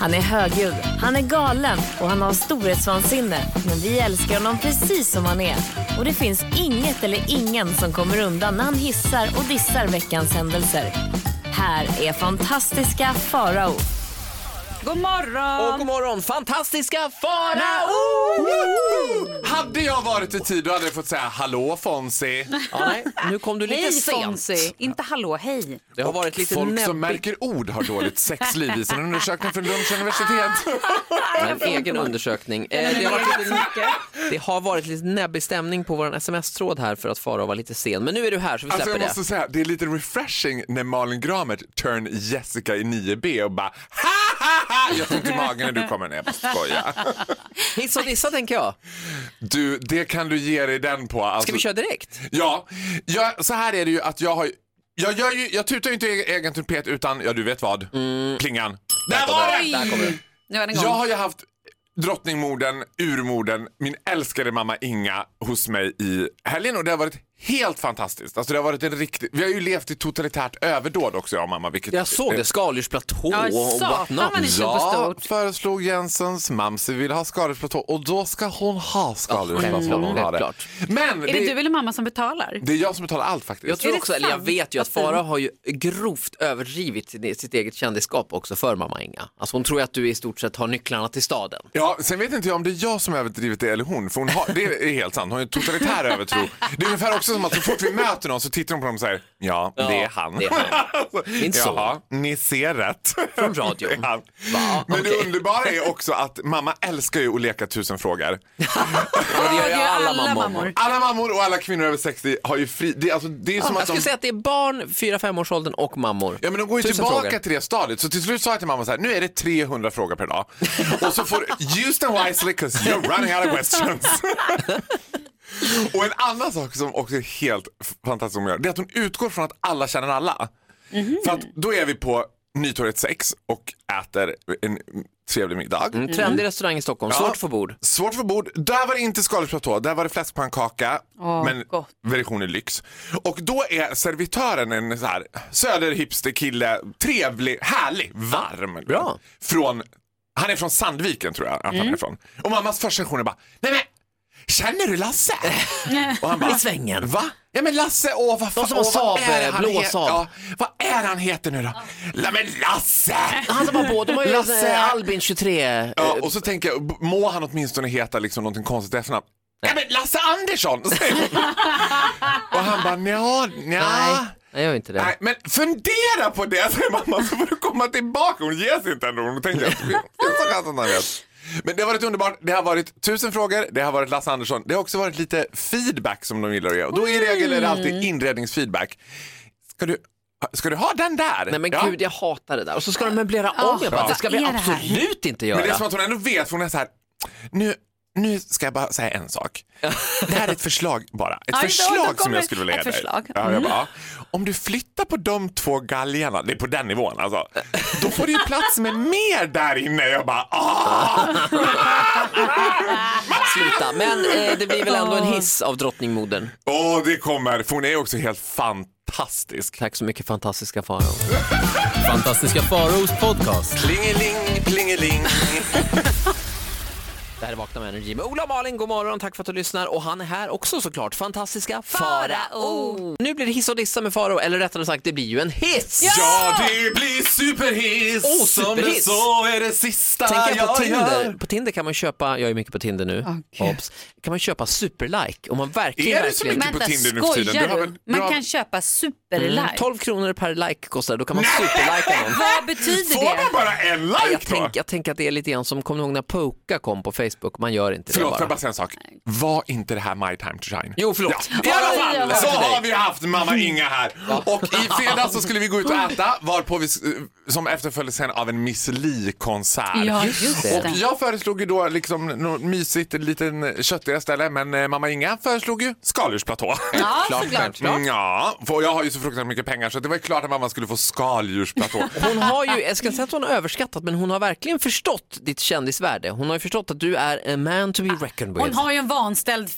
Han är högljudd, han är galen och han har storhetsvansinne. Men vi älskar honom precis som han är. Och det finns inget eller ingen som kommer undan när han hissar och dissar veckans händelser. Här är fantastiska Farao. God morgon! Och god morgon, fantastiska Farao! Hade jag varit i tid då hade jag fått säga hallå Fonzie. Ja, nej, nu kom du lite Hej sent. Fonzie, inte hallå, hej. Det har varit lite Folk som näbbigt. märker ord har dåligt sexliv i sin undersökning från Lunds universitet. En egen undersökning. Eh, det, har varit lite, det har varit lite näbbig stämning på vår sms-tråd här för att Farao var lite sen. Men nu är du här så vi Alltså släpper jag måste säga, det är lite refreshing när Malin Gramert turn Jessica i 9B och bara ha ha ha! Jag får ont i magen när du kommer ner. Jag det. Hiss och dissa tänker jag. Du, det kan du ge dig den på. Alltså, Ska vi köra direkt? Ja, jag, så här är det ju att jag har jag, gör ju, jag tutar ju inte egen, trumpet utan, ja du vet vad, plingan. Där var kommer det! den. Där kommer. Nu är den igång. Jag har ju haft drottningmorden, urmorden, min älskade mamma Inga hos mig i helgen och det har varit helt fantastiskt. Alltså det har varit en riktig, vi har ju levt i totalitärt överdåd också jag och mamma. Vilket, Jag såg det, skaldjursplatå Ja, och whatnot. Ja, föreslog Jensens mamse vill ha skaldjursplatå och då ska hon ha skaldjursplatå. hon ha det. Men Är det du eller mamma som betalar? det är jag som betalar allt faktiskt. Jag tror Är också, eller jag vet ju att. Farao har ju grovt överdrivit sitt, sitt eget kändisskap också för mamma Inga. Alltså hon tror ju att du i stort sett har nycklarna till staden. Ja, sen vet inte jag om det är jag som har överdrivit det eller hon. För hon har, det är helt sant, hon har en totalitär övertro. Det är ungefär också som att så fort vi möter någon så tittar hon på dem och säger ja, Ja, det är han. det är han. Min son. Jaha, ni ser rätt. Från radion. Det är han. Va? Men det Okej. underbara är också att mamma älskar ju att leka tusen frågor. Och det gör ju alla, mammor. Alla mammor och alla kvinnor över 60 har ju fri... Det, är alltså, det är som Jag att de... skulle säga att det är barn 4-5 års åldern och mammor. Ja men de går ju Tusen tillbaka frågor. till det stadiet. Så till slut sa jag till mamma så här, nu är det 300 frågor per dag. Och så får use them wisely cause you're running out of questions. Och en annan sak som också är helt fantastisk som hon gör, det är att hon utgår från att alla känner alla. För att då är vi på Nytorget 6 och äter en trevlig middag. Mm, trendig restaurang i Stockholm, Ja. svårt att få bord. Svårt för bord. Där var det inte skaldjursplatå, där var det fläskpannkaka, Åh, men gott. version i lyx. Och då är servitören en så här söderhipsterkille, trevlig, härlig, varm. bra. Från, han är från Sandviken tror jag att Mm. han är från. Och mammas första reaktion är bara, nej men Känner du Lasse? Och han bara, I svängen. Va? Ja men Lasse, åh vad fan, som har åh, vad Saab, är han blå he- Saab. Ja, vad är han heter nu då? La, men Lasse! Han som har båt, de har ju Lasse. eh, Albin 23. Ja, eh, och så tänker jag, b- må han åtminstone heta liksom någonting konstigt i efternamn? Ja men Lasse Andersson! säger hon. och han bara nja, nja. Nej, jag gör inte det. Nej, men fundera på det, säger mamma, så får du komma tillbaka. Hon ger sig inte ändå. Hon tänker att det är så skönt att han vet. Men det har varit underbart. Det har varit tusen frågor, det har varit Lasse Andersson. Det har också varit lite feedback som de gillar att ge. Och då i regel är det alltid inredningsfeedback. Ska du, ska du ha den där? Nej men Ja. gud jag hatar det där. Och så ska de möblera om. Jag bara, Ja. det ska vi absolut inte Men det är göra. som att hon ändå vet, för hon är så här, nu, nu ska jag bara säga en sak. Det här är ett förslag bara. Ett förslag som jag skulle vilja ge dig. Ja, jag bara, om du flyttar på de två galgarna, det är på den nivån alltså, då får du ju plats med mer där inne. Jag bara, ah! Sluta. Men eh, det blir väl ändå en hiss av drottningmodern. Åh, det kommer, för hon är också helt fantastisk. Tack så mycket fantastiska Farao. Fantastiska Faraos podcast. Plingeling, plingeling. Det här är Vakna med Energy med Ola och Malin. God morgon, tack för att du lyssnar. Och han är här också såklart. Fantastiska Farao. Nu blir det hiss och dissa med Farao, eller rättare sagt, det blir ju en hiss. Ja, det blir superhiss. Åh, Som det superhiss. så är det sista Tänker jag på Tinder. gör. På Tinder kan man köpa, jag är mycket på Tinder nu, Okej. obs, kan man köpa superlike om man verkligen, Är det så verkligen mycket? på Vänta, Tinder nu för tiden. skojar Du har du? väl- du Man har- kan köpa superlike. Mm, 12 kronor per like kostar då kan man superlika någon. Vad betyder Får man det? bara en Nej, like jag, då? tänk, jag tänker att det är lite grann som, kommer ihåg när Poka kom på Facebook? Man gör inte Förlåt, det får jag bara. bara säga en sak? Var inte det här My time to shine? Jo, förlåt. Ja. I alla fall så har vi haft mamma Inga här. Och i fredags så skulle vi gå ut och äta varpå vi, som efterföljdes sen av en Miss Li-konsert. Ja. Och jag föreslog ju då liksom något mysigt, en liten köttigare ställe men eh, mamma Inga föreslog ju skaldjursplatå. Ja, Klart, såklart. Mm, Ja, för jag har ju så fruktansvärt mycket pengar så det var ju klart att mamma skulle få skaldjursplatå. Hon har ju, jag ska inte säga att hon har överskattat, men hon har verkligen förstått ditt kändisvärde. Hon har ju förstått att du är a man to be reckoned with. Hon har ju en vanställd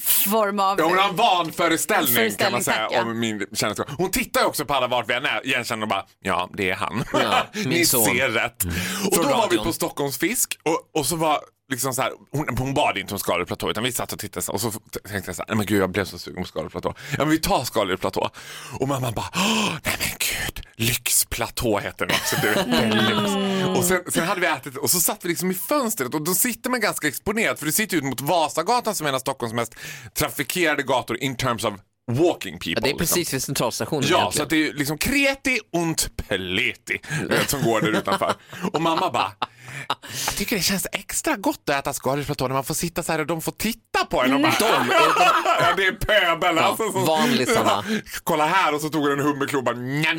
form av... Ja, hon har en vanföreställning kan man Föreställning, säga tack, ja. om min kändisskap. Hon tittar ju också på alla vart vi än är, igenkänner och bara, ja det är han. Ja, min Ni son. ser rätt. Och Från då var vi på Stockholms fisk och, och så var liksom så här, hon, hon bad inte om skaldjursplatå utan vi satt och tittade så- och så tänkte jag så här, nej men gud jag blev så sugen på skaldjursplatå. Ja men vi tar skaldjursplatå. Och mamma bara, nej men gud, lyxplatå heter den också. Du vet, lyx. Och sen, sen hade vi ätit och så satt vi liksom i fönstret och då sitter man ganska exponerat för det sitter ut mot Vasagatan som är en av Stockholms mest trafikerade gator in terms of walking people. Ja, det är liksom. precis vid centralstationen Ja, egentligen. så att det är liksom kreti und pleti du vet, som går där utanför. Och mamma bara, jag tycker det känns extra gott att äta skaldjursplatå när man får sitta så här och de får titta på en. Och bara, De, ja, det är pöbel alltså. som- vanlisarna. Ja, kolla här och så tog hon en hummerklo nja.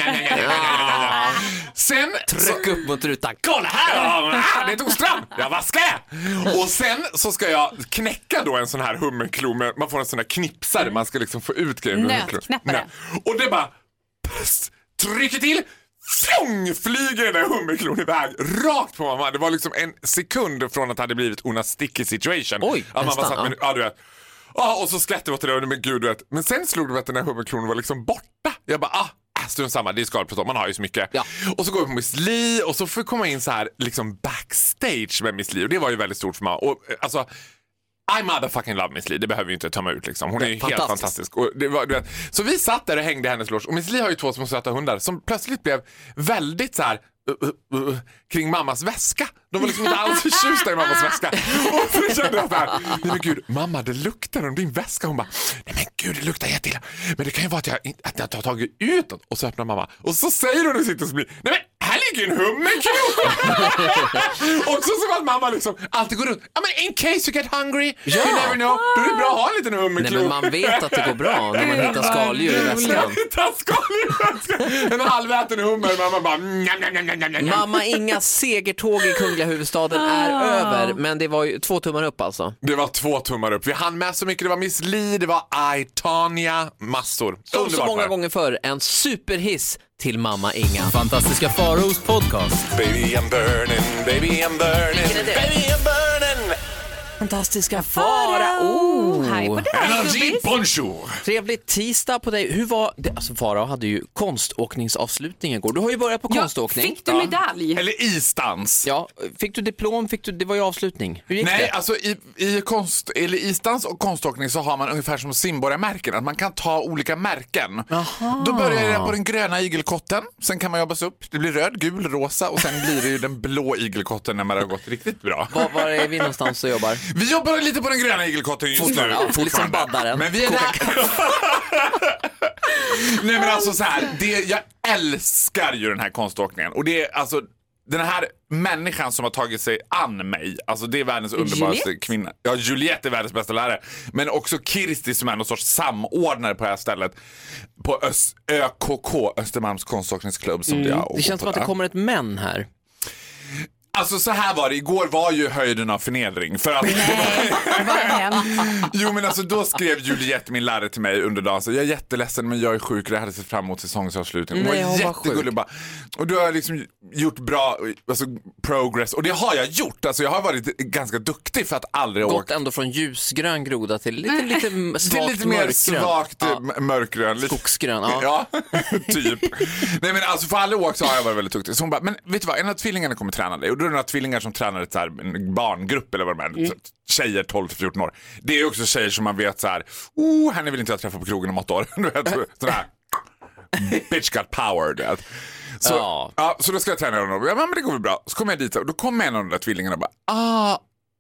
Sen Tryck upp mot rutan. Kolla här! Ah, det tog strand! Jag vaskar det! Och sen så ska jag knäcka då en sån här hummerklo med, man får en sån här knipsare, man ska liksom få ut hummerklo. Nötknäppare. Och det bara pss, trycker till, fjong flyger den där hummerklon iväg rakt på mamma. Det var liksom en sekund från att det hade blivit una sticky situation. Oj, att man satt med, ja. du vet. Ja, och så skrattade vi åt det där, men gud du vet. Men sen slog det mig att den där hummerklonen var liksom borta. Jag bara, ah, äh, strunt samma, det är skaldjursplatå, man har ju så mycket. Ja. Och så går vi på Miss Li och så får vi komma in så här liksom backstage med Miss Li och det var ju väldigt stort för mig. Och eh, alltså, I motherfucking love Miss Li, det behöver vi inte ta mig ut liksom. Hon är ju helt Fantastisk. fantastisk. Och det var, du vet, så vi satt där och hängde i hennes loge och Miss Li har ju två små söta hundar som plötsligt blev väldigt så här uh, uh, uh, kring mammas väska. De var liksom inte alls förtjusta i mammas väska. Och så kände jag så här, nej men gud, mamma det luktar om din väska. Hon bara, nej men gud det luktar jätteilla. Men det kan ju vara att jag, inte- att jag har tagit ut den. Och så öppnar mamma och så säger hon och sitter och smyger, nej men här ligger en hummerklo! Också som att mamma liksom alltid går runt, ja men in case you get hungry, you never know, då är det bra att ha en liten Nej, hummerklo. men man vet att det går bra när man hittar skaldjur i väskan. Ta skaldjur i väskan. En halväten hummer, mamma bara njam, njam, njam, njam, njam. Mamma Inga segertåg i kungliga huvudstaden är över, men det var ju två tummar upp alltså. Det var två tummar upp. Vi hann med så mycket. Det var Miss Li, det var I, Tanya, massor. Som så Underbart många var det. gånger förr, en superhiss till mamma Inga. Fantastiska Faraos podcast. Baby I'm burning, baby I'm burning, Vilken är det? baby I'm burning. Fantastiska Farao! Hej på dig, bonjour. Trevlig tisdag på dig. Hur var det? Alltså Farao hade ju konståkningsavslutning igår. Du har ju börjat på Ja, konståkning. fick du medalj? Eller isdans. Ja, fick du diplom? Fick du, det var ju avslutning. Hur gick Nej, det? alltså i, i konst, eller isdans och konståkning så har man ungefär som simborgarmärken, att man kan ta olika märken. Då börjar jag på den gröna igelkotten, sen kan man jobba sig upp. Det blir röd, gul, rosa och sen blir det ju den blå igelkotten när man har gått riktigt bra. Var, var är vi någonstans och jobbar? Vi jobbar lite på den gröna igelkotten just nu. ja, liksom baddaren. Men vi är där. Nej men alltså så här, det, jag älskar ju den här konståkningen och det är alltså den här människan som har tagit sig an mig, alltså det är världens underbaraste kvinna. Ja, Juliette är världens bästa lärare. Men också Kirsti som är någon sorts samordnare på det här stället. På Ös- ÖKK, Östermalms konståkningsklubb. Som Mm. Det känns som att det kommer ett men här. Alltså så här var det, igår var ju höjden av förnedring. För att... Hänt? Jo men alltså då skrev Juliette, min lärare till mig under dagen, så jag är jätteledsen men jag är sjuk och jag hade sett fram emot säsongsavslutningen. Hon Nej, var hon jättegullig sjuk. bara. Och du har liksom gjort bra alltså, progress och det har jag gjort. Alltså jag har varit ganska duktig för att aldrig Gått åkt. ändå från ljusgrön groda till lite, lite m- Till svagt lite mer mörkgrön. svagt Ja. ja. mörkgrön. Skogsgrön, ja. Ja, typ. Nej men alltså för aldrig åkt så har jag varit väldigt duktig. Så hon bara, men vet du vad, en av tvillingarna kommer träna dig. Och då tvillingar som tränar ett så här, en barngrupp eller vad de är. Mm. Tjejer 12-14 år. Det är också tjejer som man vet så här, oh, henne vill inte jag träffa på krogen om åtta år. Du vet, sån här bitch got power. Du vet. Så, Ja. ja. så då ska jag träna honom. Ja, men det går väl bra. Så kommer jag dit och då kommer en av de där tvillingarna och bara, ah,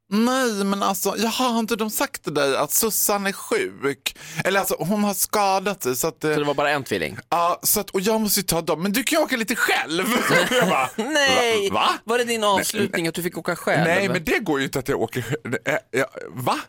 Nej, men alltså, jaha, har inte de sagt till dig att Sussan är sjuk? Eller alltså, hon har skadat sig så att... eh, Så det var bara en tvilling? Ja, så att, och jag måste ju ta dem, men du kan ju åka lite själv. jag bara, Nej! Va? Var det din avslutning att du fick åka själv? Nej, men det går ju inte att jag åker äh, ja, Va?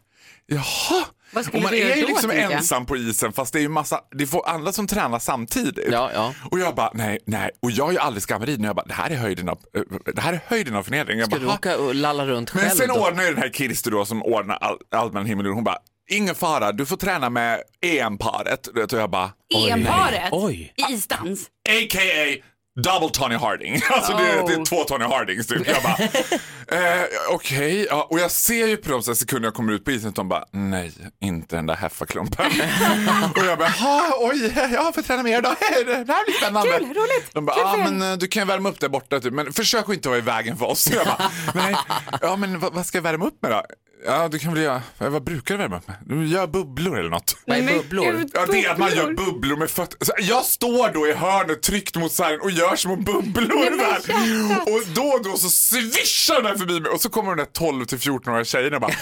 Jaha. Vad skulle och man är ju liksom ensam på isen fast det är ju massa, det får andra som tränar samtidigt. Ja, ja. Och jag bara, nej, nej. Och jag är ju aldrig skamrid när jag bara, det här är höjden av, eh, det här är höjden av förnedring. Jag Ska bara, du åka och lalla runt Men själv sen då? ordnar ju den här Kirsti då som ordnar all, allt mellan himmel. Hon bara, ingen fara, du får träna med EM-paret. Du vet, Och jag bara, EM-paret Oj. i isdans. a.k.a. Double Tony Harding. Alltså det, är- det är Oh. två Tony Hardings typ. Jag bara, eh, okej. Ja, och jag ser ju på de här sekunder jag kommer ut på isen att de bara, nej, inte den där heffaklumpen. och jag bara, "Ha, oj, jag får träna mer då. Det här blir spännande. Kul, roligt. De bara, Kul er." men eh, du kan värma upp där borta typ. Men försök att inte vara i vägen för oss. Jag bara, nej, ja men vad, vad ska jag värma upp med då? Ja, du kan väl göra, vad brukar du värma upp med? Du gör bubblor eller något. Vad är bubblor? Ja, det är att man gör bubblor. med fötter. Så Jag står då i hörnet tryckt mot sargen och gör små bubblor där. Och då och då så svischar den förbi mig och så kommer de där 12 till 14-åriga tjejerna och bara...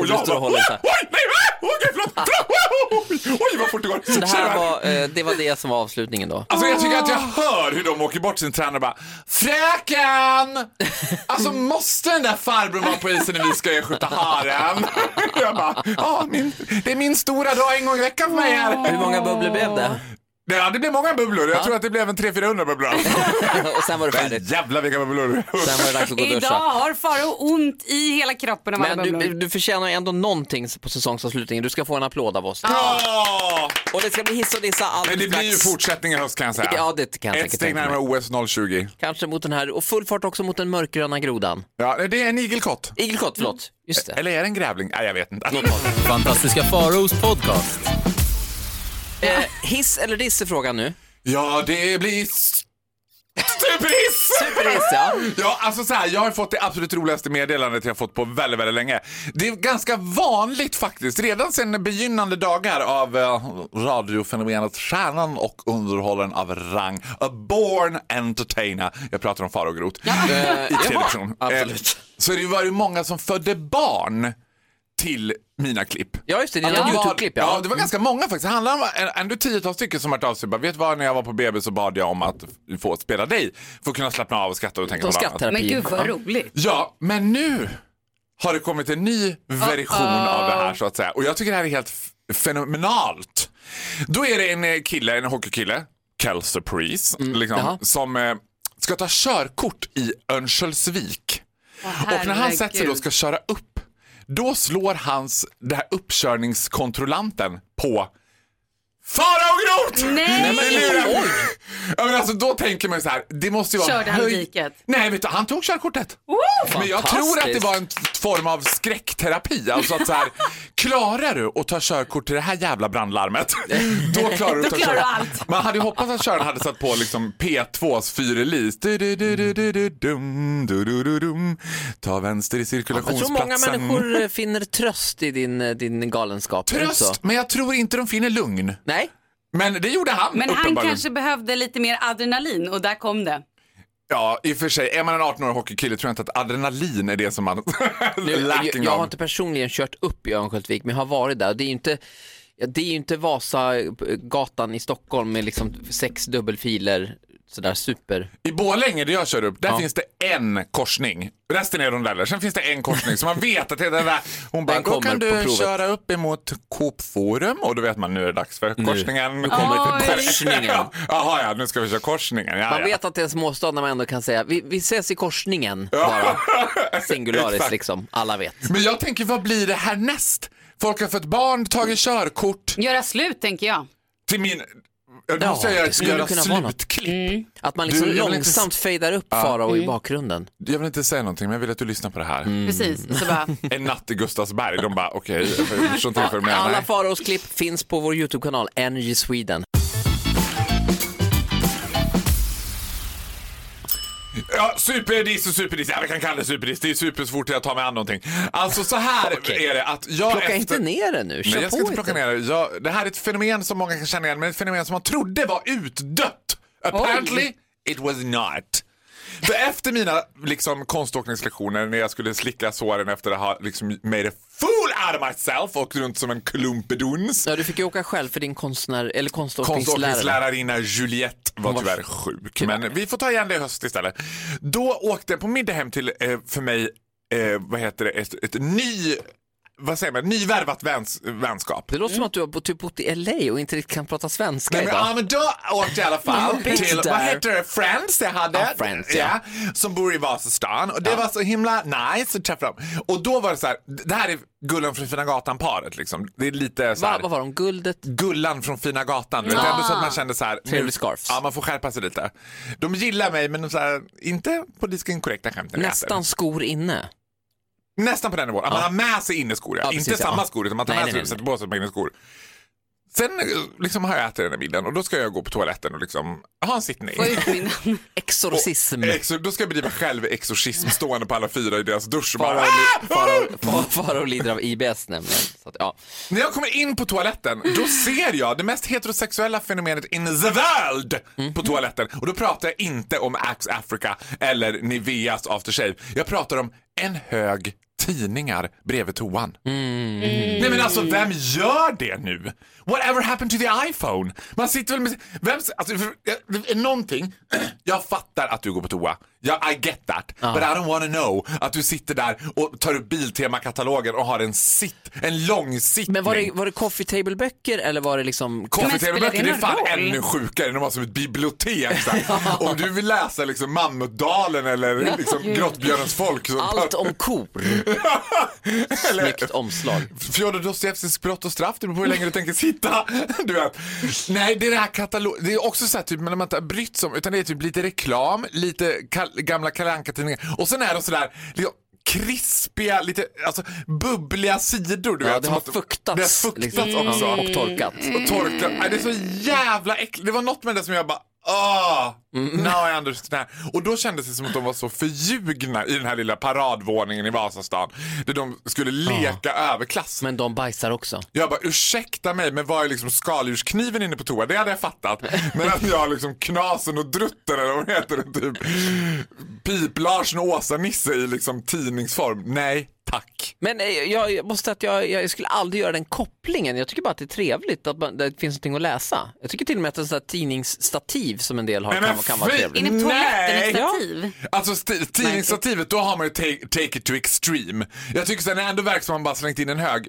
Och jag bara... Oj, nej, ah, okej, förlåt, förlåt. Oj, oj, vad fort det går. Så det här var, eh, det var det som var avslutningen då? Alltså jag tycker att jag hör hur de åker bort sin tränare och bara Fröken! Alltså måste den där farbrorn vara på isen när vi ska skjuta haren? Jag bara, ja, min, det är min stora dag en gång i veckan för mig här. Hur många bubblor blev det? Ja, det blev många bubblor. Jag tror att det blev en 300-400 bubblor. Och sen var det färdigt. Jävlar vilka bubblor. Sen var det dags att gå och Idag duscha. har Farao ont i hela kroppen av alla Men bubblor. du, du förtjänar ändå någonting på säsongsavslutningen. Du ska få en applåd av oss. Ja! Och det ska bli hiss och dissa Men alldeles det blir ju fortsättning i höst kan jag säga. Ja, det kan jag Ett säkert steg tänka mig. närmare OS 020. Kanske mot den här, och full fart också mot den mörkgröna grodan. Ja, det är en igelkott. Igelkott, förlåt. Just det. Eller är det en grävling? Nej, jag vet inte. Fantastiska Faraos podcast. Eh, hiss eller diss är frågan nu. Ja, det blir superhiss! Superhiss, ja. Ja, alltså så här, jag har fått det absolut roligaste meddelandet jag har fått på väldigt, väldigt länge. Det är ganska vanligt faktiskt, redan sedan begynnande dagar av eh, radiofenomenet Stjärnan och underhållaren av rang. A born entertainer. Jag pratar om Farao Groth. Eh, I television. absolut. Eh, så det var ju många som födde barn till mina klipp. Ja, just det. Dina YouTube-klipp, ja. ja. det var ganska många faktiskt. Det handlar om ändå tiotals stycken som har hört av sig. Bara, Vet du vad, när jag var på BB så bad jag om att få spela dig för att kunna slappna av och skratta och tänka på något annat. Men gud vad roligt. Ja, men nu har det kommit en ny version av det här så att säga. Och jag tycker det här är helt fenomenalt. Då är det en eh, kille, en hockeykille, Kelser Priest, liksom, jaha. som eh, ska ta körkort i Örnsköldsvik. Och när han sätter sig då och ska köra upp, då slår hans, det här uppkörningskontrollanten på Farao Groth! Nej! Lurar. Ja, men alltså, då tänker man ju så här, det måste ju vara... Körde han diket? Nej, vet du, han tog körkortet. Men jag tror att det var en form av skräckterapi. Alltså att så här, klarar du att ta körkort till det här jävla brandlarmet, då klarar du att ta körkort. allt. Man hade ju hoppats att köraren hade satt på liksom P2s fyrelis. Du, du, du, du, du, du, dum, du, du, du, dum. Ta vänster i Jag tror cirkulationsplatsen. många människor eh, finner tröst i din, eh, din galenskap. Tröst, men jag tror inte de finner lugn. Nej? Men det gjorde han Men han kanske behövde lite mer adrenalin och där kom det. Ja, i och för sig. Är man en 18-årig hockeykille tror jag inte att adrenalin är det som man Nu, jag, jag har inte personligen kört upp i Örnsköldsvik, men jag har varit där. Det är ju inte, det är ju inte Vasagatan i Stockholm med liksom sex dubbelfiler, sådär super. I Borlänge där jag kör upp, där Ja. finns det en korsning. Resten är rondeller. Sen finns det en korsning. Så man vet att det är där. Hon bara, då kommer kan på du provet." köra upp emot Coop Forum och då vet man nu är det dags för korsningen. Nu kommer Oj. korsningen. Ja. Jaha, ja, nu ska vi köra korsningen. Ja, Man vet att det är en småstad när man ändå kan säga, vi, vi ses i korsningen bara. Singularis liksom, alla vet. Men jag tänker, vad blir det härnäst? Folk har fått barn, tagit körkort. Göra slut tänker jag. Till min... Jag Ja, jag göra, det skulle kunna vara något. slutklipp. Att man liksom Du, jag vill inte långsamt fejdar upp Farao i bakgrunden. Jag vill inte säga någonting, men jag vill att du lyssnar på det här. Mm. Precis. Så bara, En natt i Gustavsberg, de bara okej, jag förstår inte vad du menar. Alla Faraos klipp finns på vår YouTube-kanal Energy Sweden. Ja, superdiss och superdiss. Ja, vi kan kalla det superdiss. Det är super så fort jag tar mig an någonting. Alltså så här Okej. är det att jag Plocka efter... inte ner det nu, kör Nej, jag ska inte plocka ner det. Jag, det här är ett fenomen som många kan känna igen, men ett fenomen som man trodde var utdött. Apparently it was not. För efter mina liksom, konståkningslektioner när jag skulle slicka såren efter att ha liksom, made a fool out of myself och runt som en klumpeduns. Ja, du fick ju åka själv för din konstnär, eller konståkningslärare. Konståkningslärarinna Juliette var var tyvärr sjuk. Men vi får ta igen det i höst istället. Då åkte jag på middag hem till, eh, för mig, eh, vad heter det, ett, ett ny vad säger man, nyvärvat väns, vänskap. Det låter som att du har bott- typ bott i LA och inte riktigt kan prata svenska Nej, men, idag. ja, men då åkte jag i alla fall till, vad heter det, Friends jag hade. Ja, Friends, ja. Som bor i Vasastan och det var så himla nice att träffa dem. Och då var det så här, det här är Gullan från Fina Gatan-paret liksom. Det är lite så Va, här, vad var de? Guldet? Gullan från Fina Gatan. Du vet, ändå så att man kände så här. Trevlig scarfs. Ja, man får skärpa sig lite. De gillar mig men de så här, inte politiskt inkorrekta skämten jag Nästan skor inne. Nästan på den nivån. Att man har med sig inneskor. Ja. Ja, inte precis, ja. samma skor utan man tar Nej, med nej, sig nej, sätter på sig på inneskor. Sen eh, liksom har jag ätit den här middagen och då ska jag gå på toaletten och liksom ha en sittning. Få ut min... Exorcism. Exo, då ska jag bedriva självexorcism stående på alla fyra i deras dusch och bara, Farao "Ah!" li- Farao- Farao- Farao lider av IBS nämligen. Så att, ja. När jag kommer in på toaletten, då ser jag det mest heterosexuella fenomenet in the world på toaletten. Och då pratar jag inte om Axe Africa eller Niveas aftershave. Jag pratar om en hög tidningar bredvid toan. Nej men alltså vem gör det nu? Whatever happened to the iPhone? Man sitter väl med... Vem, alltså, för, någonting, jag fattar att du går på toa. Ja, I get that. But I don't wanna know att du sitter där och tar upp Biltema-katalogen och har en sitt, en lång sittning. Men var det, var det coffee table-böcker eller var det liksom... Coffee table-böcker det är fan roll? ännu sjukare. De har som ett bibliotek. Om du vill läsa liksom Mammutdalen eller liksom Grottbjörnens folk. Allt om kor. Snyggt omslag. Fjodor Dostojevskijs Brott och straff, det beror på hur länge du tänker sitta. Du vet. Nej, det är det här katalog... Det är också så här, typ, när man inte har brytt sig om, utan det är typ lite reklam, lite gamla Kalle Anka-tidningar och sen är de sådär liksom, krispiga, lite alltså, bubbliga sidor. Du Ja, vet, det har fuktats. Det har fuktats liksom. också. Och torkat. Och torkat. Det är så jävla äckligt. Det var något med det som jag bara Ah, now I understand. Och då kändes det som att de var så förljugna i den här lilla paradvåningen i Vasastan. Där de skulle leka överklass. Men de bajsar också. Jag bara, ursäkta mig, men vad är liksom skaldjurskniven inne på toa? Det hade jag fattat. Men att jag liksom Knasen och Drutten eller vad heter det, typ Pip-Larsen och Åsa-Nisse i liksom tidningsform. Nej, tack. Men eh, jag, jag måste säga att jag, jag skulle aldrig göra den kopplingen. Jag tycker bara att det är trevligt att man, det finns någonting att läsa. Jag tycker till och med att en sån här tidningsstativ som en del har Nej, kan, men kan vara trevligt. Inne på toaletten ett stativ. Alltså sti- tidningsstativet, då har man ju take, take it to extreme. Jag tycker sen när det ändå verkar som man bara slängt in en hög,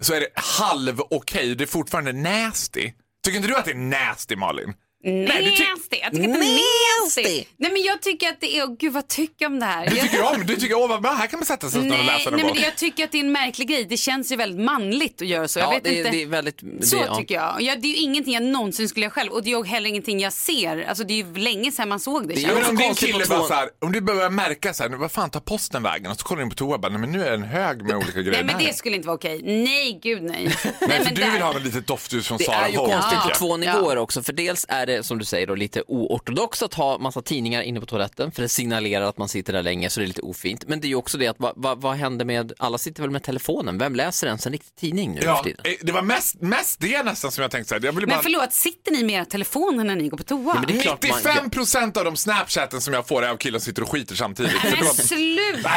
så är det halv okej. Det är fortfarande nasty. Tycker inte du att det är nasty Malin? Nej, Nasty. Jag tycker att det är nasty. Nej men jag tycker att det är, oh, gud vad tycker jag om det här? Du Jag- tycker om, du tycker åh vad bra, här kan man sätta sig och Nej, läsa nej en men bok. jag tycker att det är en märklig grej. Det känns ju väldigt manligt att göra så. Jag Ja, vet det, inte. det är väldigt... Det, Så ja. tycker jag. Ja, Det är ju ingenting jag någonsin skulle göra själv och det är ju heller ingenting jag ser. Alltså det är ju länge sedan man såg det. Det men det om din kille bara så här, om du börjar märka så här, vad fan tar posten vägen? Och så kollar du in på toa och bara, nej men nu är det en hög med olika grejer. Nej men det skulle inte vara okej. Nej gud nej. nej Nej, för men du där- vill ha ett litet doftljus från Det Sara är ju Holm, konstigt på jag. två nivåer också. För dels är det som du säger då, lite oortodoxt att ha massa tidningar inne på toaletten för det signalerar att man sitter där länge så det är lite ofint. Men det är ju också det att vad, vad, vad händer med, alla sitter väl med telefonen, vem läser ens en riktig tidning nu Ja, för tiden? eh, det var mest, mest det nästan som jag tänkte säga. Jag ville bara... Men förlåt, sitter ni med era telefoner när ni går på toa? men det är klart man- 95 procent av de snapchatten som jag får är av killar som sitter och skiter samtidigt. Men sluta!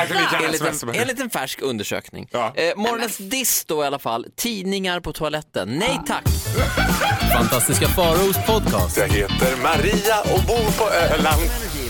Enligt en, enligt en färsk undersökning. Ja. Eh, morgonens diss då i alla fall, tidningar på toaletten. Nej tack. Fantastiska Faraos podcast. Jag heter Maria och bor på Öland.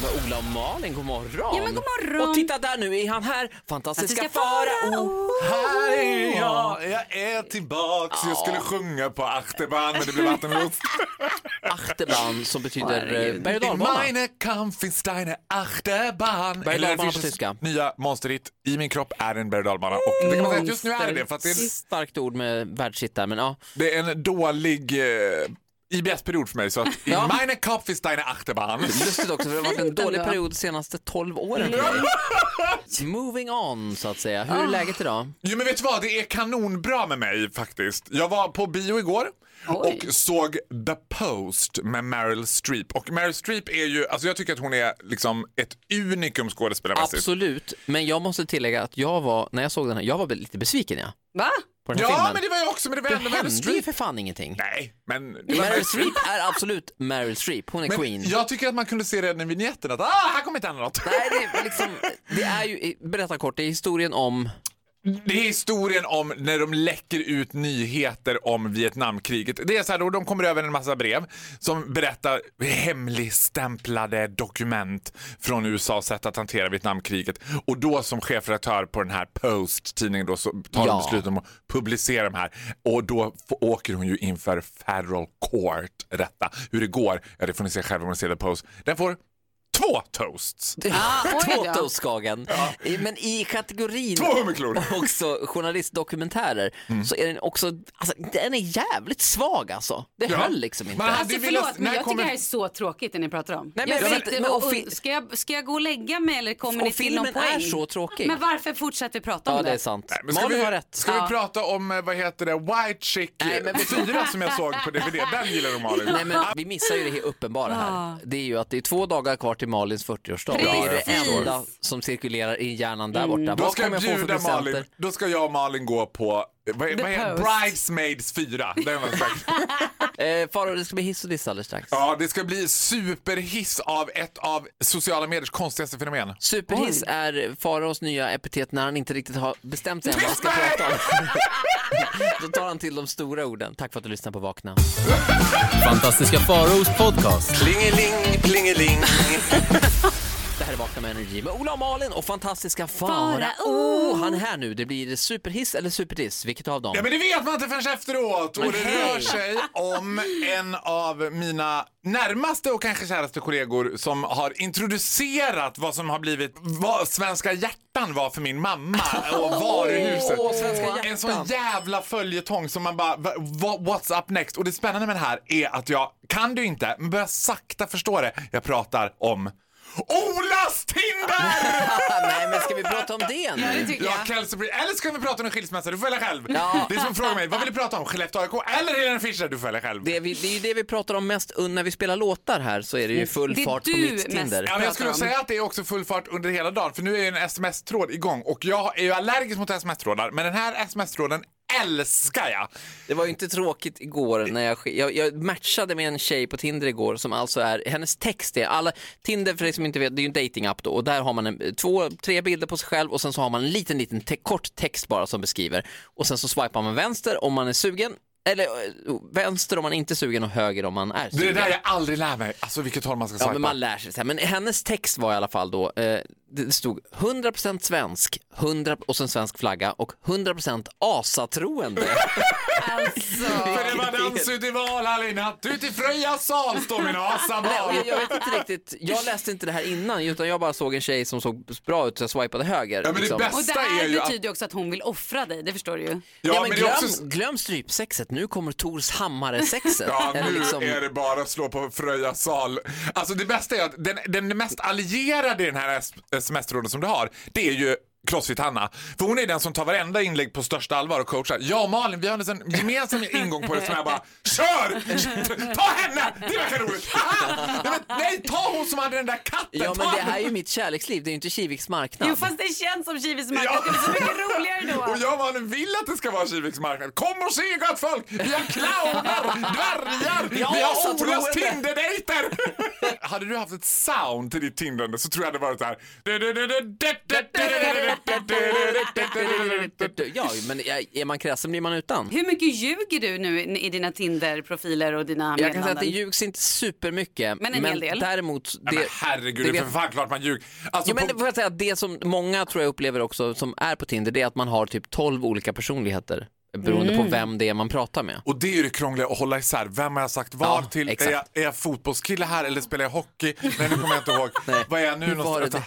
Med Ola och Malin, god morgon. Ja, men god morgon. Och titta där nu är han här, fantastiska Fantastiska Farao. Här är jag, jag är tillbaks. Jag skulle sjunga på Achterbahn men det blev vattenlust. Achterbahn som betyder eh, berg och dalbana. Meine Kampf ist eine Achterbahn. Berg- och dalbana på tyska. nya monsterhit I min kropp är en berg och dalbana. Och det kan man säga att just nu är det det. För att det, är, Starkt ord med världshit där, men ja. det är en dålig eh, IBS-period för mig. Så att Ja. i meine Kopf ist eine Achterbahn. Lustigt också, för det har varit en dålig period de senaste 12 åren för dig. Moving on, så att säga. Hur är läget idag? Jo men vet du vad, det är kanonbra med mig faktiskt. Jag var på bio igår Oj. och såg The Post med Meryl Streep. Och Meryl Streep är ju, alltså jag tycker att hon är liksom ett unikum skådespelarmässigt. Absolut, men jag måste tillägga att jag var, när jag såg den här, jag var lite besviken ja, Va? Ja filmen. men det var jag också, men det var det ändå Meryl hände ju Streep. för fan ingenting. Nej, men det var Meryl Streep är absolut Meryl Streep, hon är Men queen. jag tycker att man kunde se redan i vignetten att ah, här kommer inte hända något. Nej, det är, liksom, det är ju, berätta kort, det är historien om Det är historien om när de läcker ut nyheter om Vietnamkriget. Det är så här då de kommer över en massa brev som berättar hemligstämplade dokument från USAs sätt att hantera Vietnamkriget. Och då som chefredaktör på den här Post-tidningen då så tar de Ja. beslut om att publicera de här. Och då åker hon ju inför federal court rätta. Hur det går, ja det får ni se själva om ni ser The Post. Den får två toasts. Ah, Två då. toastskagen. I- Men i kategorin Två hummerklor. också journalistdokumentärer så är den också, alltså, den är jävligt svag alltså. Det Ja. höll liksom inte. Alltså velat- förlåt, men när jag kommer- tycker det här är så tråkigt det ni pratar om. Nej, men jag vet- men och, fi- ska, jag, ska jag gå och lägga mig eller kommer ni till någon filmen poäng? är så tråkig. Men varför fortsätter vi prata om Ja, det? det är sant. Nej, men ska Malin vi, har rätt. Ska Ja. vi prata om, eh, vad heter det, White Chick Nej, men vi- 4 som jag såg på DVD? Den gillar du Malin. Nej, men vi missar ju det helt uppenbara här. Det är ju att det är två dagar kvar till Malins 40-årsdag. Det är det Precis. enda som cirkulerar i hjärnan där borta. Då Vad ska jag kommer jag få för bjuda presenter? Malin, då ska jag och Malin gå på vad, vad heter, Post. Bridesmaids 4. Den var sagt. Eh, Faro, det ska bli hiss och diss alldeles strax. Ja, det ska bli superhiss av ett av sociala mediers konstigaste fenomen. Superhiss är Faraos nya epitet när han inte riktigt har bestämt sig än vad han ska prata om. Då tar han till de stora orden. Tack för att du lyssnar på Vakna. Fantastiska Faraos podcast. Klingeling, plingeling. Det här är Vakna med Energy med Ola och Malin och fantastiska Farao. Farao. Han är här nu. Det blir superhiss eller superdiss. Vilket av dem? Ja, men det vet man inte förrän efteråt. Och det rör sig om en av mina närmaste och kanske käraste kollegor som har introducerat vad som har blivit vad Svenska hjärtan var för min mamma och varuhuset. Svenska hjärtan. En sån jävla följetong som man bara, what's up next? Och det spännande med det här är att jag kan du inte, men börjar sakta förstå det. Jag pratar om Olas Tinder! Nej, men ska vi prata om det nu? Det tycker Ja, jag. Kelsey Bree. Eller ska vi prata om en skilsmässa? Du får välja själv. Ja. Det är som att fråga mig, vad vill du prata om? Skellefteå AIK eller Helena Fischer? Du får välja själv. Det är, vi, det är ju det vi pratar om mest un- när vi spelar låtar här så är det ju full Det är fart på du mitt mest. Tinder. Ja, men jag skulle pratar om. säga att det är också full fart under hela dagen för nu är ju en sms-tråd igång och jag är ju allergisk mot sms-trådar men den här sms-tråden älskar jag. Det var ju inte tråkigt igår när jag, jag, jag matchade med en tjej på Tinder igår som alltså är, hennes text är alla, Tinder för dig som inte vet, det är ju en datingapp då och där har man en, två, tre bilder på sig själv och sen så har man en liten, liten te- kort text bara som beskriver och sen så swipar man vänster om man är sugen eller eh, vänster om man inte är sugen och höger om man är Det är sugen. det där jag aldrig lär mig, alltså vilket håll man ska Ja, swipa. men man lär sig. Men hennes text var i alla fall då, eh, det stod 100% svensk, 100 och sen svensk flagga och 100% asatroende. Alltså. För det var dans ut i Valhall i natt, ut i Fröjas sal står min asa Nej, och val. jag, jag vet inte riktigt, jag läste inte det här innan utan jag bara såg en tjej som såg bra ut så jag swipade höger. Ja, men det liksom. bästa- Och det här är ju att- betyder ju också att hon vill offra dig, det förstår du ju. Ja, men det är glöm, också- glöm strypsexet, nu kommer Tors hammare-sexet. Ja, nu liksom- är det bara att slå på Fröja sal. Alltså det bästa är att den, den mest allierade i den här sms-tråden som du har, det är ju Crossfit-Hanna. För hon är den som tar varenda inlägg på största allvar och coachar. Jag och Malin, vi har en gemensam ingång på det som jag bara, kör! Ta henne! Det verkar roligt! Nej, men, nej, ta hon som hade den där katten! Ja men det här är ju mitt kärleksliv, det är ju inte Kiviks marknad. Jo fast det känns som Kivis marknad, Ja. det blir så mycket roligare då. Och jag och Malin vill att det ska vara Kiviks marknad. Kom och se gott folk! Vi har clowner, dvärgar, vi har Olas. Tinderdejter! Hade du haft ett sound till ditt Tindrande så tror jag det varit så här. Ja, men är man kräsen blir man utan. Hur mycket ljuger du nu i dina Tinder-profiler och dina Jag kan säga att det meddelanden? ljugs inte supermycket. Men en hel del. däremot... Nej, men herregud, det, det är för fan klart man ljuger. Alltså, Ja, men på- det får jag säga det som många tror jag upplever också som är på Tinder det är att man har typ 12 olika personligheter beroende Mm. på vem det är man pratar med. Och det är ju det krångliga att hålla isär. Vem har jag sagt vad Ja, till? Är jag, är jag fotbollskille här eller spelar jag hockey? Nej, nu kommer jag inte ihåg. Nej. Vad är jag nu var någonstans?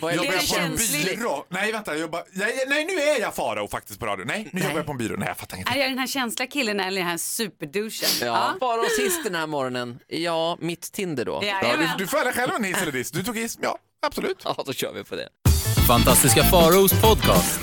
Vad är Jobbar jag på en byrå? Nej, vänta. Jag jobbar... nej, nej, nu är jag Farao faktiskt på radio. Nej, nu jobbar jag på en byrå. Nej, jag fattar ingenting. Är jag den här känsliga killen eller den här superduschen? Ja. Bara och sist den här morgonen, ja, mitt Tinder då. Ja, Ja, du, du får välja själv en hiss eller diss. Du tog hiss. Ja, absolut. Ja, då kör vi på det. Fantastiska Faraos podcast.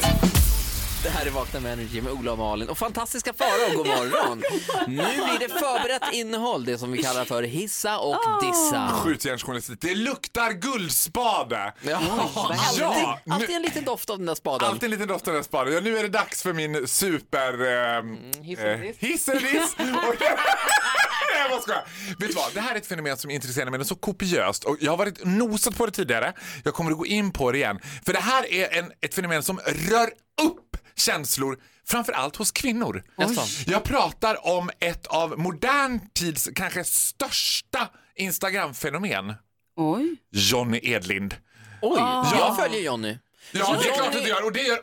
Det här är Vakna med Energy med Ola och Malin och fantastiska Farao, god morgon! Nu blir det förberett innehåll, det som vi kallar för hissa och dissa. Skjutjärnsjournalistik. Det luktar guldspade. Ja, alltid, Ja, nu- alltid en liten doft av den där spaden. Alltid en liten doft av den spaden. Ja, nu är det dags för min super... Eh, hiss eller diss. eh, hiss eller diss. Nej, jag bara. Vet du vad? Det här är ett fenomen som intresserar mig så kopiöst och jag har varit nosat på det tidigare. Jag kommer att gå in på det igen. För det här är en, ett fenomen som rör upp känslor, framförallt hos kvinnor. Jaså? Jag pratar om ett av modern tids kanske största Instagram-fenomen. Oj. Johnny Edlind. Oj, jag följer Johnny. Ja, det är klart att du gör. Och det gör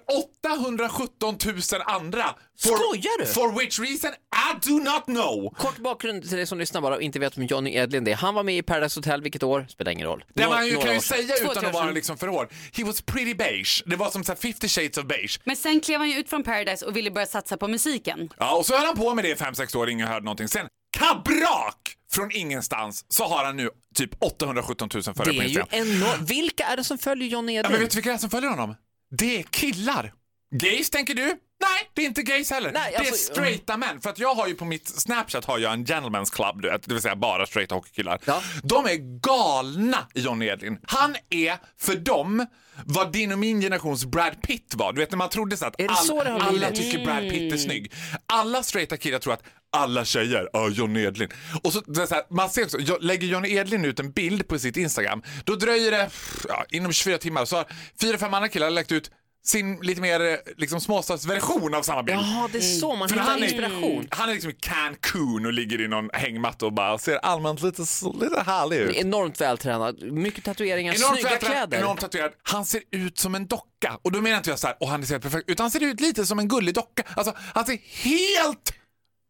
817 000 andra. For, Skojar du? For which reason? I do not know. Kort bakgrund till dig som lyssnar bara och inte vet vem Johnny Edlind är. Han var med i Paradise Hotel, vilket år? Spelar ingen roll. Det Nå- man ju kan ju säga utan att 2000. vara liksom för hård. He was pretty beige. Det var som så här 50 shades of beige. Men sen klev han ju ut från Paradise och ville börja satsa på musiken. Ja, och så höll han på med det i 5-6 år, ingen hörde någonting. Sen, kabrak! Från ingenstans så har han nu typ 817 000 följare Det på är ju Instagram. enormt. Vilka är det som följer Johnny Ja, Edlind? men vet du vilka det är som följer honom? Det är killar. Gays tänker du? Nej, det är inte gays heller. Nej, det är alltså, straighta män. För att jag har ju på mitt Snapchat har jag en gentlemen's club, du vet, det vill säga bara straighta hockeykillar. Ja. De är galna i Johnny Edlin. Han är för dem vad din och min generations Brad Pitt var. Du vet när man trodde så att all, alla tycker Brad Pitt är snygg. Alla straighta killar tror att alla tjejer, ja Johnny Edlin. Och så, så här, man ser också, lägger Johnny Edlin ut en bild på sitt Instagram, då dröjer det ja, inom 24 timmar så har fyra, fem andra killar lagt ut sin lite mer eh, liksom, småstadsversion av samma bild. Jaha, det är så man hittar han är, inspiration. han är liksom i Cancun och ligger i någon hängmatta och bara ser allmänt lite, lite härlig ut. Enormt vältränad, mycket tatueringar, Enormt snygga kläder. enormt tatuerad. Han ser ut som en docka. Och då menar inte jag så här, och han är helt perfekt, utan han ser ut lite som en gullig docka. Alltså, han ser helt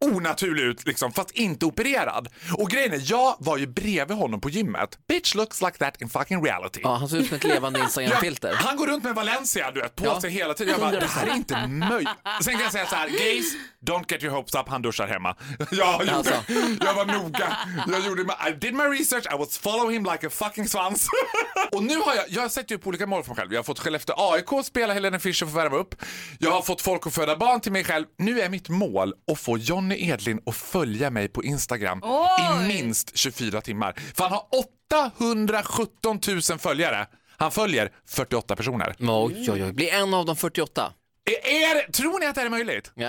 onaturlig ut, liksom, fast inte opererad. Och grejen är, jag var ju bredvid honom på gymmet. Bitch looks like that in fucking reality. Ja, han ser ut som ett levande Ja, Instagram-filter. han går runt med Valencia du vet, på Ja. sig hela tiden. Jag bara, det här är 100%. inte möjligt. Sen kan jag säga så här, gays, don't get your hopes up, han duschar hemma. Jag, gjorde, Alltså. jag var noga. Jag gjorde, I did my research, I was follow him like a fucking svans. Och nu har jag, jag har sett upp olika mål för mig själv. Jag har fått Skellefteå AIK spela Helena Fischer för värma upp. Jag har fått folk att föda barn till mig själv. Nu är mitt mål att få Johnny Edlin att följa mig på Instagram i minst 24 timmar. För han har 817 000 följare. Han följer 48 personer. Oj, oj, oj. Bli en av de 48. Är, tror ni att det här är möjligt? Ja,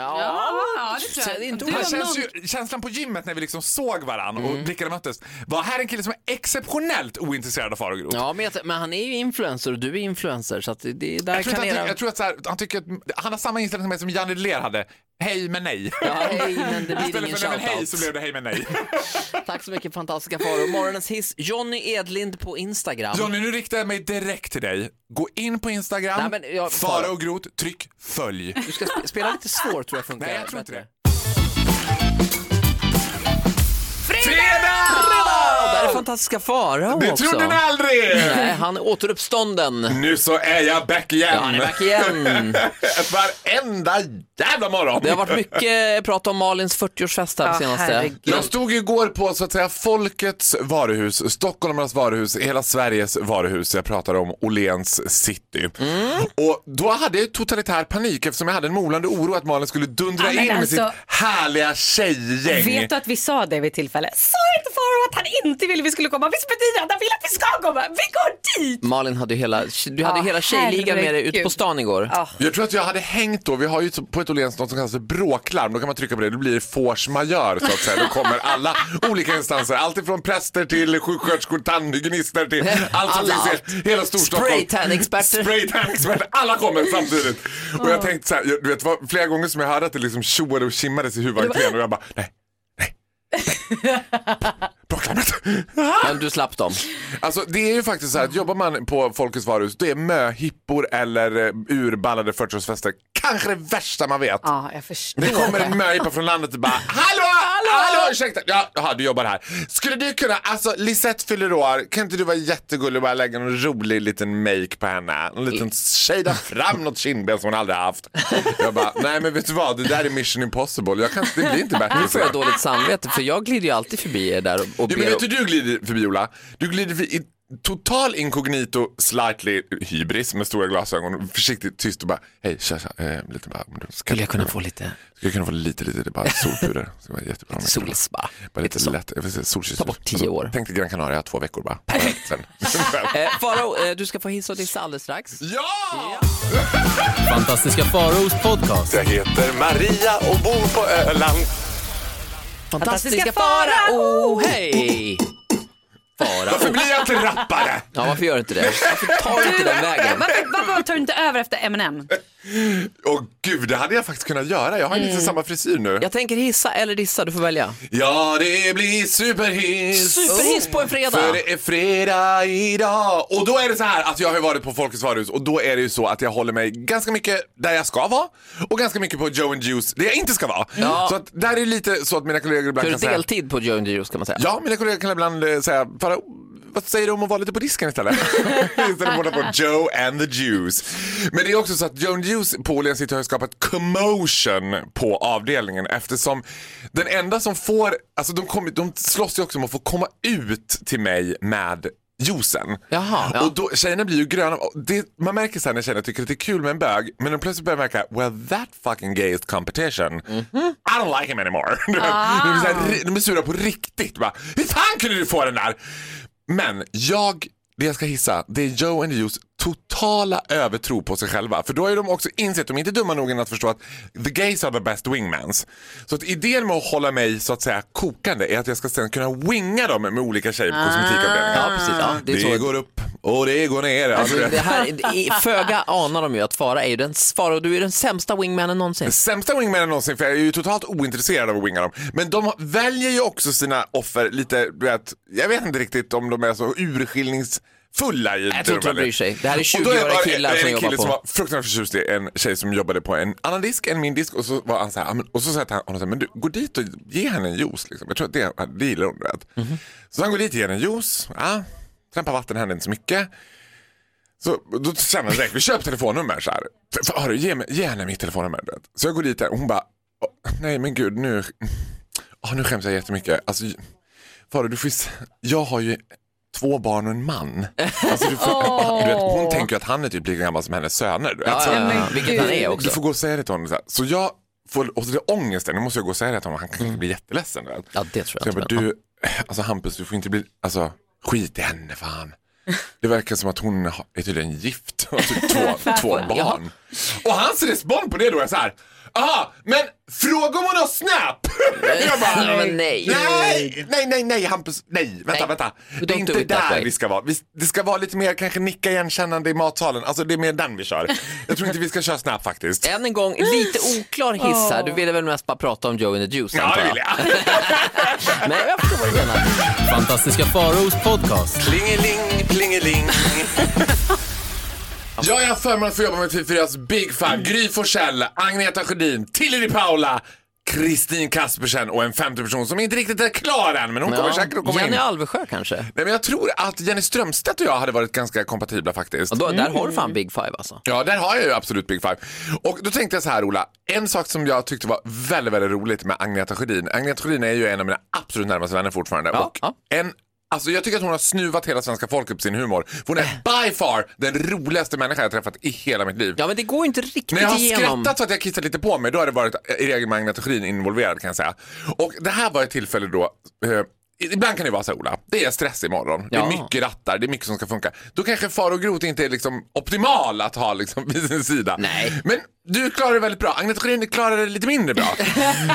Ja, det tror jag. Inte känns ju, känslan på gymmet när vi liksom såg varann Mm. och blickarna möttes var här en kille som är exceptionellt ointresserad av fara och grot. Ja, men, jag, men han är ju influencer och du är influencer så att det, det där Jag tror, kan era... ty- jag tror att så här, han tycker att han har samma inställning som mig som Janne Ler hade. Hej men nej. Ja, hej, men det blir Istället ingen för nej men hej så blev det hej men nej. Tack så mycket fantastiska faror. Morgonens hiss, Johnny Edlind på Instagram. Johnny nu riktar jag mig direkt till dig. Gå in på Instagram, Nej, men jag- Fara och grot, tryck följ. Du ska sp- spela lite svårt tror jag funkar Nej jag tror inte det. Fredag! Där är fantastiska Farao Det också. trodde ni aldrig! Nej, han är återuppstånden. Nu så är jag back igen. Ja, han är back igen. Varenda jävla morgon. Det har varit mycket prat om Malins 40-årsfest här på Ja, senaste. herregud. Jag stod igår på så att säga folkets varuhus, stockholmarnas varuhus, hela Sveriges varuhus. Jag pratade om Åhléns city. Mm. Och då hade jag totalitär panik eftersom jag hade en molande oro att Malin skulle dundra Ja, men in med alltså- sitt härliga tjejgäng. Vet du att vi sa det vid tillfälle? Sa inte Farao att han inte ville vi skulle komma? Visst betyder det att han vill att vi ska komma? Vi går dit! Malin hade ju hela, du hade Ja, hela tjejligan med dig ute på stan igår. Ja. Jag tror att jag hade hängt då, vi har ju på ett Åhléns något som kallas för bråklarm, då kan man trycka på det, då blir det force majeure så att säga. Då kommer alla olika instanser, alltifrån präster till sjuksköterskor, tandhygienister till allt som Alla, finns i hela Storstockholm. Spraytan-experter. Spraytan-experter, alla kommer samtidigt. Och jag tänkte så här, du vet, var flera gånger som jag hörde att det liksom tjoade och kimmades i huvudentrén och jag bara, nej, nej, nej. Bråklarmet. Men du slapp dem. Alltså det är ju faktiskt så här att jobbar man på Folkets varuhus då är möhippor eller eh, urballade 40-årsfester kanske det värsta man vet. Ja, jag förstår. Det kommer en möhippa från landet och bara Hallå, hallå, ursäkta. Ja, jaha, du jobbar här. Skulle du kunna, alltså Lisette fyller år, kan inte du vara jättegullig och bara lägga en rolig liten make på henne? En liten shada fram något kindben som hon aldrig haft. Jag bara, nej men vet du vad, det där är mission impossible. Jag kan, det blir inte bättre. Nu får jag dåligt samvete för jag glider ju alltid förbi er där och, och Ja, men vet du du glider förbi Ola? Du glider förbi i total inkognito, slightly hybris med stora glasögon, försiktigt tyst och bara hej tja, tja, eh, lite bara, ska Skulle jag kunna få lite Ska jag kunna få lite, lite, bara solpuder? Det ska vara jättebra. kan. solispa? Bara lite så. lätt, solkyss. Ta bort tio år. Tänk dig Gran Canaria, två veckor bara. Sen. Eh, Farao, eh, du ska få hissa och dissa alldeles strax. ja! Fantastiska Faraos podcast. Jag heter Maria och bor på Öland. Fantastiska Fantastiska Farao, Farao! hej! Farao. Varför blir jag inte rappare? Ja, varför gör du inte det? Varför tar du inte den vägen? Varför, varför tar du inte över efter Eminem? Åh gud, det hade jag faktiskt kunnat göra. Jag har Mm. lite samma frisyr nu. Jag tänker hissa eller dissa, du får välja. Ja, det blir superhiss. Superhiss på en fredag. För det är fredag idag. Och då är det så här att jag har varit på Folkets varuhus och då är det ju så att jag håller mig ganska mycket där jag ska vara och ganska mycket på Joe and Juice där jag inte ska vara. Ja. Så att där är det lite så att mina kollegor ibland kan det säga deltid på Joe and Juice kan man säga. Ja, mina kollegor kan ibland eh, säga, bara, vad säger du om att vara lite på disken istället? istället för att på Joe and the Juice. Men det är också så att Joe and the Juice på Åhléns City har skapat commotion på avdelningen eftersom den enda som får, alltså de, kommer, de slåss ju också om att få komma ut till mig med juicen. Jaha, ja. Och då, tjejerna blir ju gröna. Det, man märker sen när tjejerna tycker att det är kul med en bög, men de plötsligt börjar märka, well that fucking gay is competition. Mhm. I don't like him anymore. de, är så här, de är sura på riktigt. Bara, Hur fan kunde du få den där? Men jag, det jag ska hissa, det är Joe and the Juice totala övertro på sig själva. För då har de också insett, de är inte dumma nog att förstå att the gays are the best wingmans. Så att idén med att hålla mig så att säga kokande är att jag ska sen kunna winga dem med olika tjejer på kosmetikavdelningen. Ja, precis. Ja, det Det, går upp och det går ner. Alltså, Alltså, det här, föga anar de ju att Fara är ju den, Fara, du är den sämsta wingmanen någonsin. Sämsta wingmanen någonsin för jag är ju totalt ointresserad av att winga dem. Men de väljer ju också sina offer lite, vet, jag vet inte riktigt om de är så urskiljningsfulla i Jag tror inte de bryr sig. Det här är Och då 20-åriga var det- killar det är som en jobbar kille som på. var fruktansvärt förtjust i en tjej som jobbade på en annan disk än min disk och så var han så här, och så sa han honom så här, men du gå dit och ge henne en juice liksom. Jag tror att det, det gillar hon vet. Mhm. Så han går dit och ger henne en juice, ja, trampa vatten händer inte så mycket. Så då känner jag direkt, vi köper telefonnummer så här. För, för, ge, mig, ge henne mitt telefonnummer. vet. Så jag går dit där och hon bara, "Åh, nej men gud nu, oh, nu skäms jag jättemycket. Alltså, Farao, du får jag har ju två barn och en man. Alltså, du får, du vet, hon tänker att han är typ lika gammal som hennes söner. Du. Ja, Så, ja, ja, vilket han är du också. får gå och säga det till honom. Så, här. så jag får, och så det är ångesten, nu måste jag gå och säga det till honom, han kan bli jätteledsen. du. Ja, det tror Så jag jag inte. bara, du, alltså Hampus, du får inte bli, alltså skit i henne fan. Det verkar som att hon är tydligen gift och har typ två, två barn. Och hans respons på det då är så här, aha, men fråga om hon har Snap! Jag bara, Ja, men nej. nej, nej, nej, nej, Hampus, nej, vänta, Nej. vänta. Det är inte that där vi ska vara. Vi, det ska vara lite mer kanske nicka igenkännande i matsalen, alltså det är mer den vi kör. Jag tror inte vi ska köra Snap faktiskt. Än en gång, lite oklar hiss här. Du ville väl mest bara prata om Joe and the Juice Ja, antar det jag? vill jag. Men jag förstår vad du menar. Fantastiska Faraos podcast. Plingeling, plingeling. Jag har förmånen att få jobba med TV4s Big Five. Gry Forssell, Agneta Sjödin, Tilly Paula, Kristin Kaspersen och en femte person som inte riktigt är klar än, men hon kommer säkert att komma Jenny in. Alvesjö kanske? Nej, men jag tror att Jenny Strömstedt och jag hade varit ganska kompatibla faktiskt. Och då, Där har du fan Big Five alltså. Ja, där har jag ju absolut Big Five. Och då tänkte jag så här Ola, en sak som jag tyckte var väldigt, väldigt roligt med Agneta Sjödin. Agneta Sjödin är ju en av mina absolut närmaste vänner fortfarande. Ja, och ja. En, alltså jag tycker att hon har snuvat hela svenska folket på sin humor. Hon är by far den roligaste människa jag träffat i hela mitt liv. Ja men det går ju inte riktigt När jag har igenom. skrattat så att jag kissat lite på mig, då har det varit i regel med Agneta Sjödin involverad kan jag säga. Och det här var ett tillfälle då, eh, Ibland kan det vara så Ola, det är stress imorgon. Det är Ja. mycket rattar, det är mycket som ska funka. Då kanske far och grot inte är liksom optimal att ha liksom vid sin sida. Nej. Men du klarar det väldigt bra. Agneta Sjödin klarar det lite mindre bra.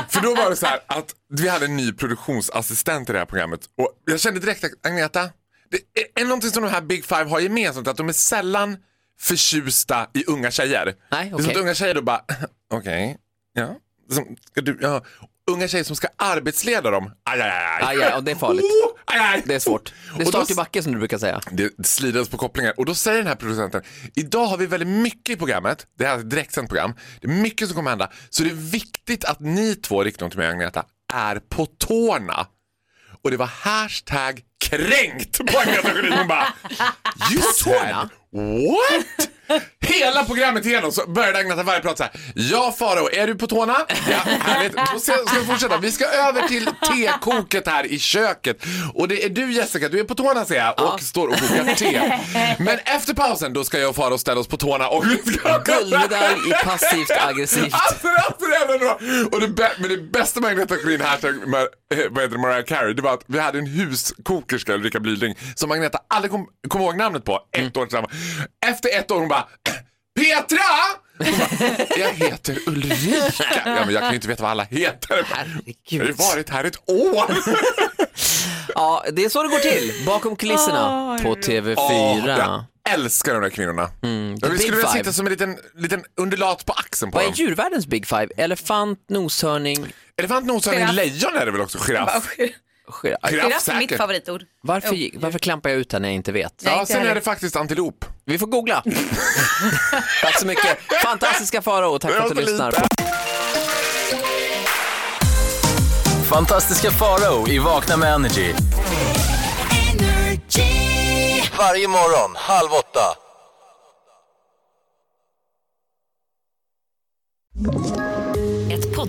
För då var det så här att vi hade en ny produktionsassistent i det här programmet och jag kände direkt att Agneta, det är, är någonting som de här Big Five har gemensamt att de är sällan förtjusta i unga tjejer. Nej, Det är som att unga tjejer då bara, okej, ja. Som, du, ja. Unga tjejer som ska arbetsleda dem, aj, aj, aj. Aj, aj, och det är farligt. Oh, aj, aj. Det är svårt. Det är start i backe som du brukar säga. Det slidades på kopplingar och då säger den här producenten, idag har vi väldigt mycket i programmet, det här är ett direktsänt program, det är mycket som kommer hända, så det är viktigt att ni två, riktar till mig och Agneta, är på tårna. Och det var hashtag kränkt på Agneta Sjödin. Hon bara, you said what? Hela programmet igenom så började Agneta varje prat så här. Ja Faro, är du på tårna? Ja, härligt. Då ska, vi fortsätta. Vi ska över till tekoket här i köket. Och det är du Jessica, du är på tårna ser jag och står och kokar te. Men efter pausen då ska jag och Faro ställa oss på tårna och vi ska... Guldmedalj i passivt aggressivt. Alltså, alltså, det är ändå bra. Och det, bä- men det bästa med Agneta Sjödin hashtag med, eh, vad heter det, Mariah Carey, det var att vi hade en huskokerska, Ulrika Blyling, som Agneta aldrig kom, kom ihåg namnet på ett år tillsammans. Efter ett år hon bara Petra! Hon bara, jag heter Ulrika. Ja, men jag kan ju inte veta vad alla heter. Jag har ju Herregud. varit här ett år. Ja, det är så det går till. Bakom kulisserna på TV4. Åh, jag älskar de där kvinnorna. Mm, jag Big skulle vilja Five. sitta som en liten, liten undulat på axeln på Vad är dem. djurvärldens Big Five? Elefant, noshörning, Elefant, noshörning, Giraff. lejon är det väl också? Giraff? Giraff. Är mitt säkert. favoritord. Varför, gick- varför klampar jag ut här när jag inte vet? Ja, inte sen är det faktiskt antilop. Vi får googla. Tack så mycket. Fantastiska Farao, tack för att du så lyssnar. Fantastiska Farao i Vakna med Energy. Varje morgon, halv åtta.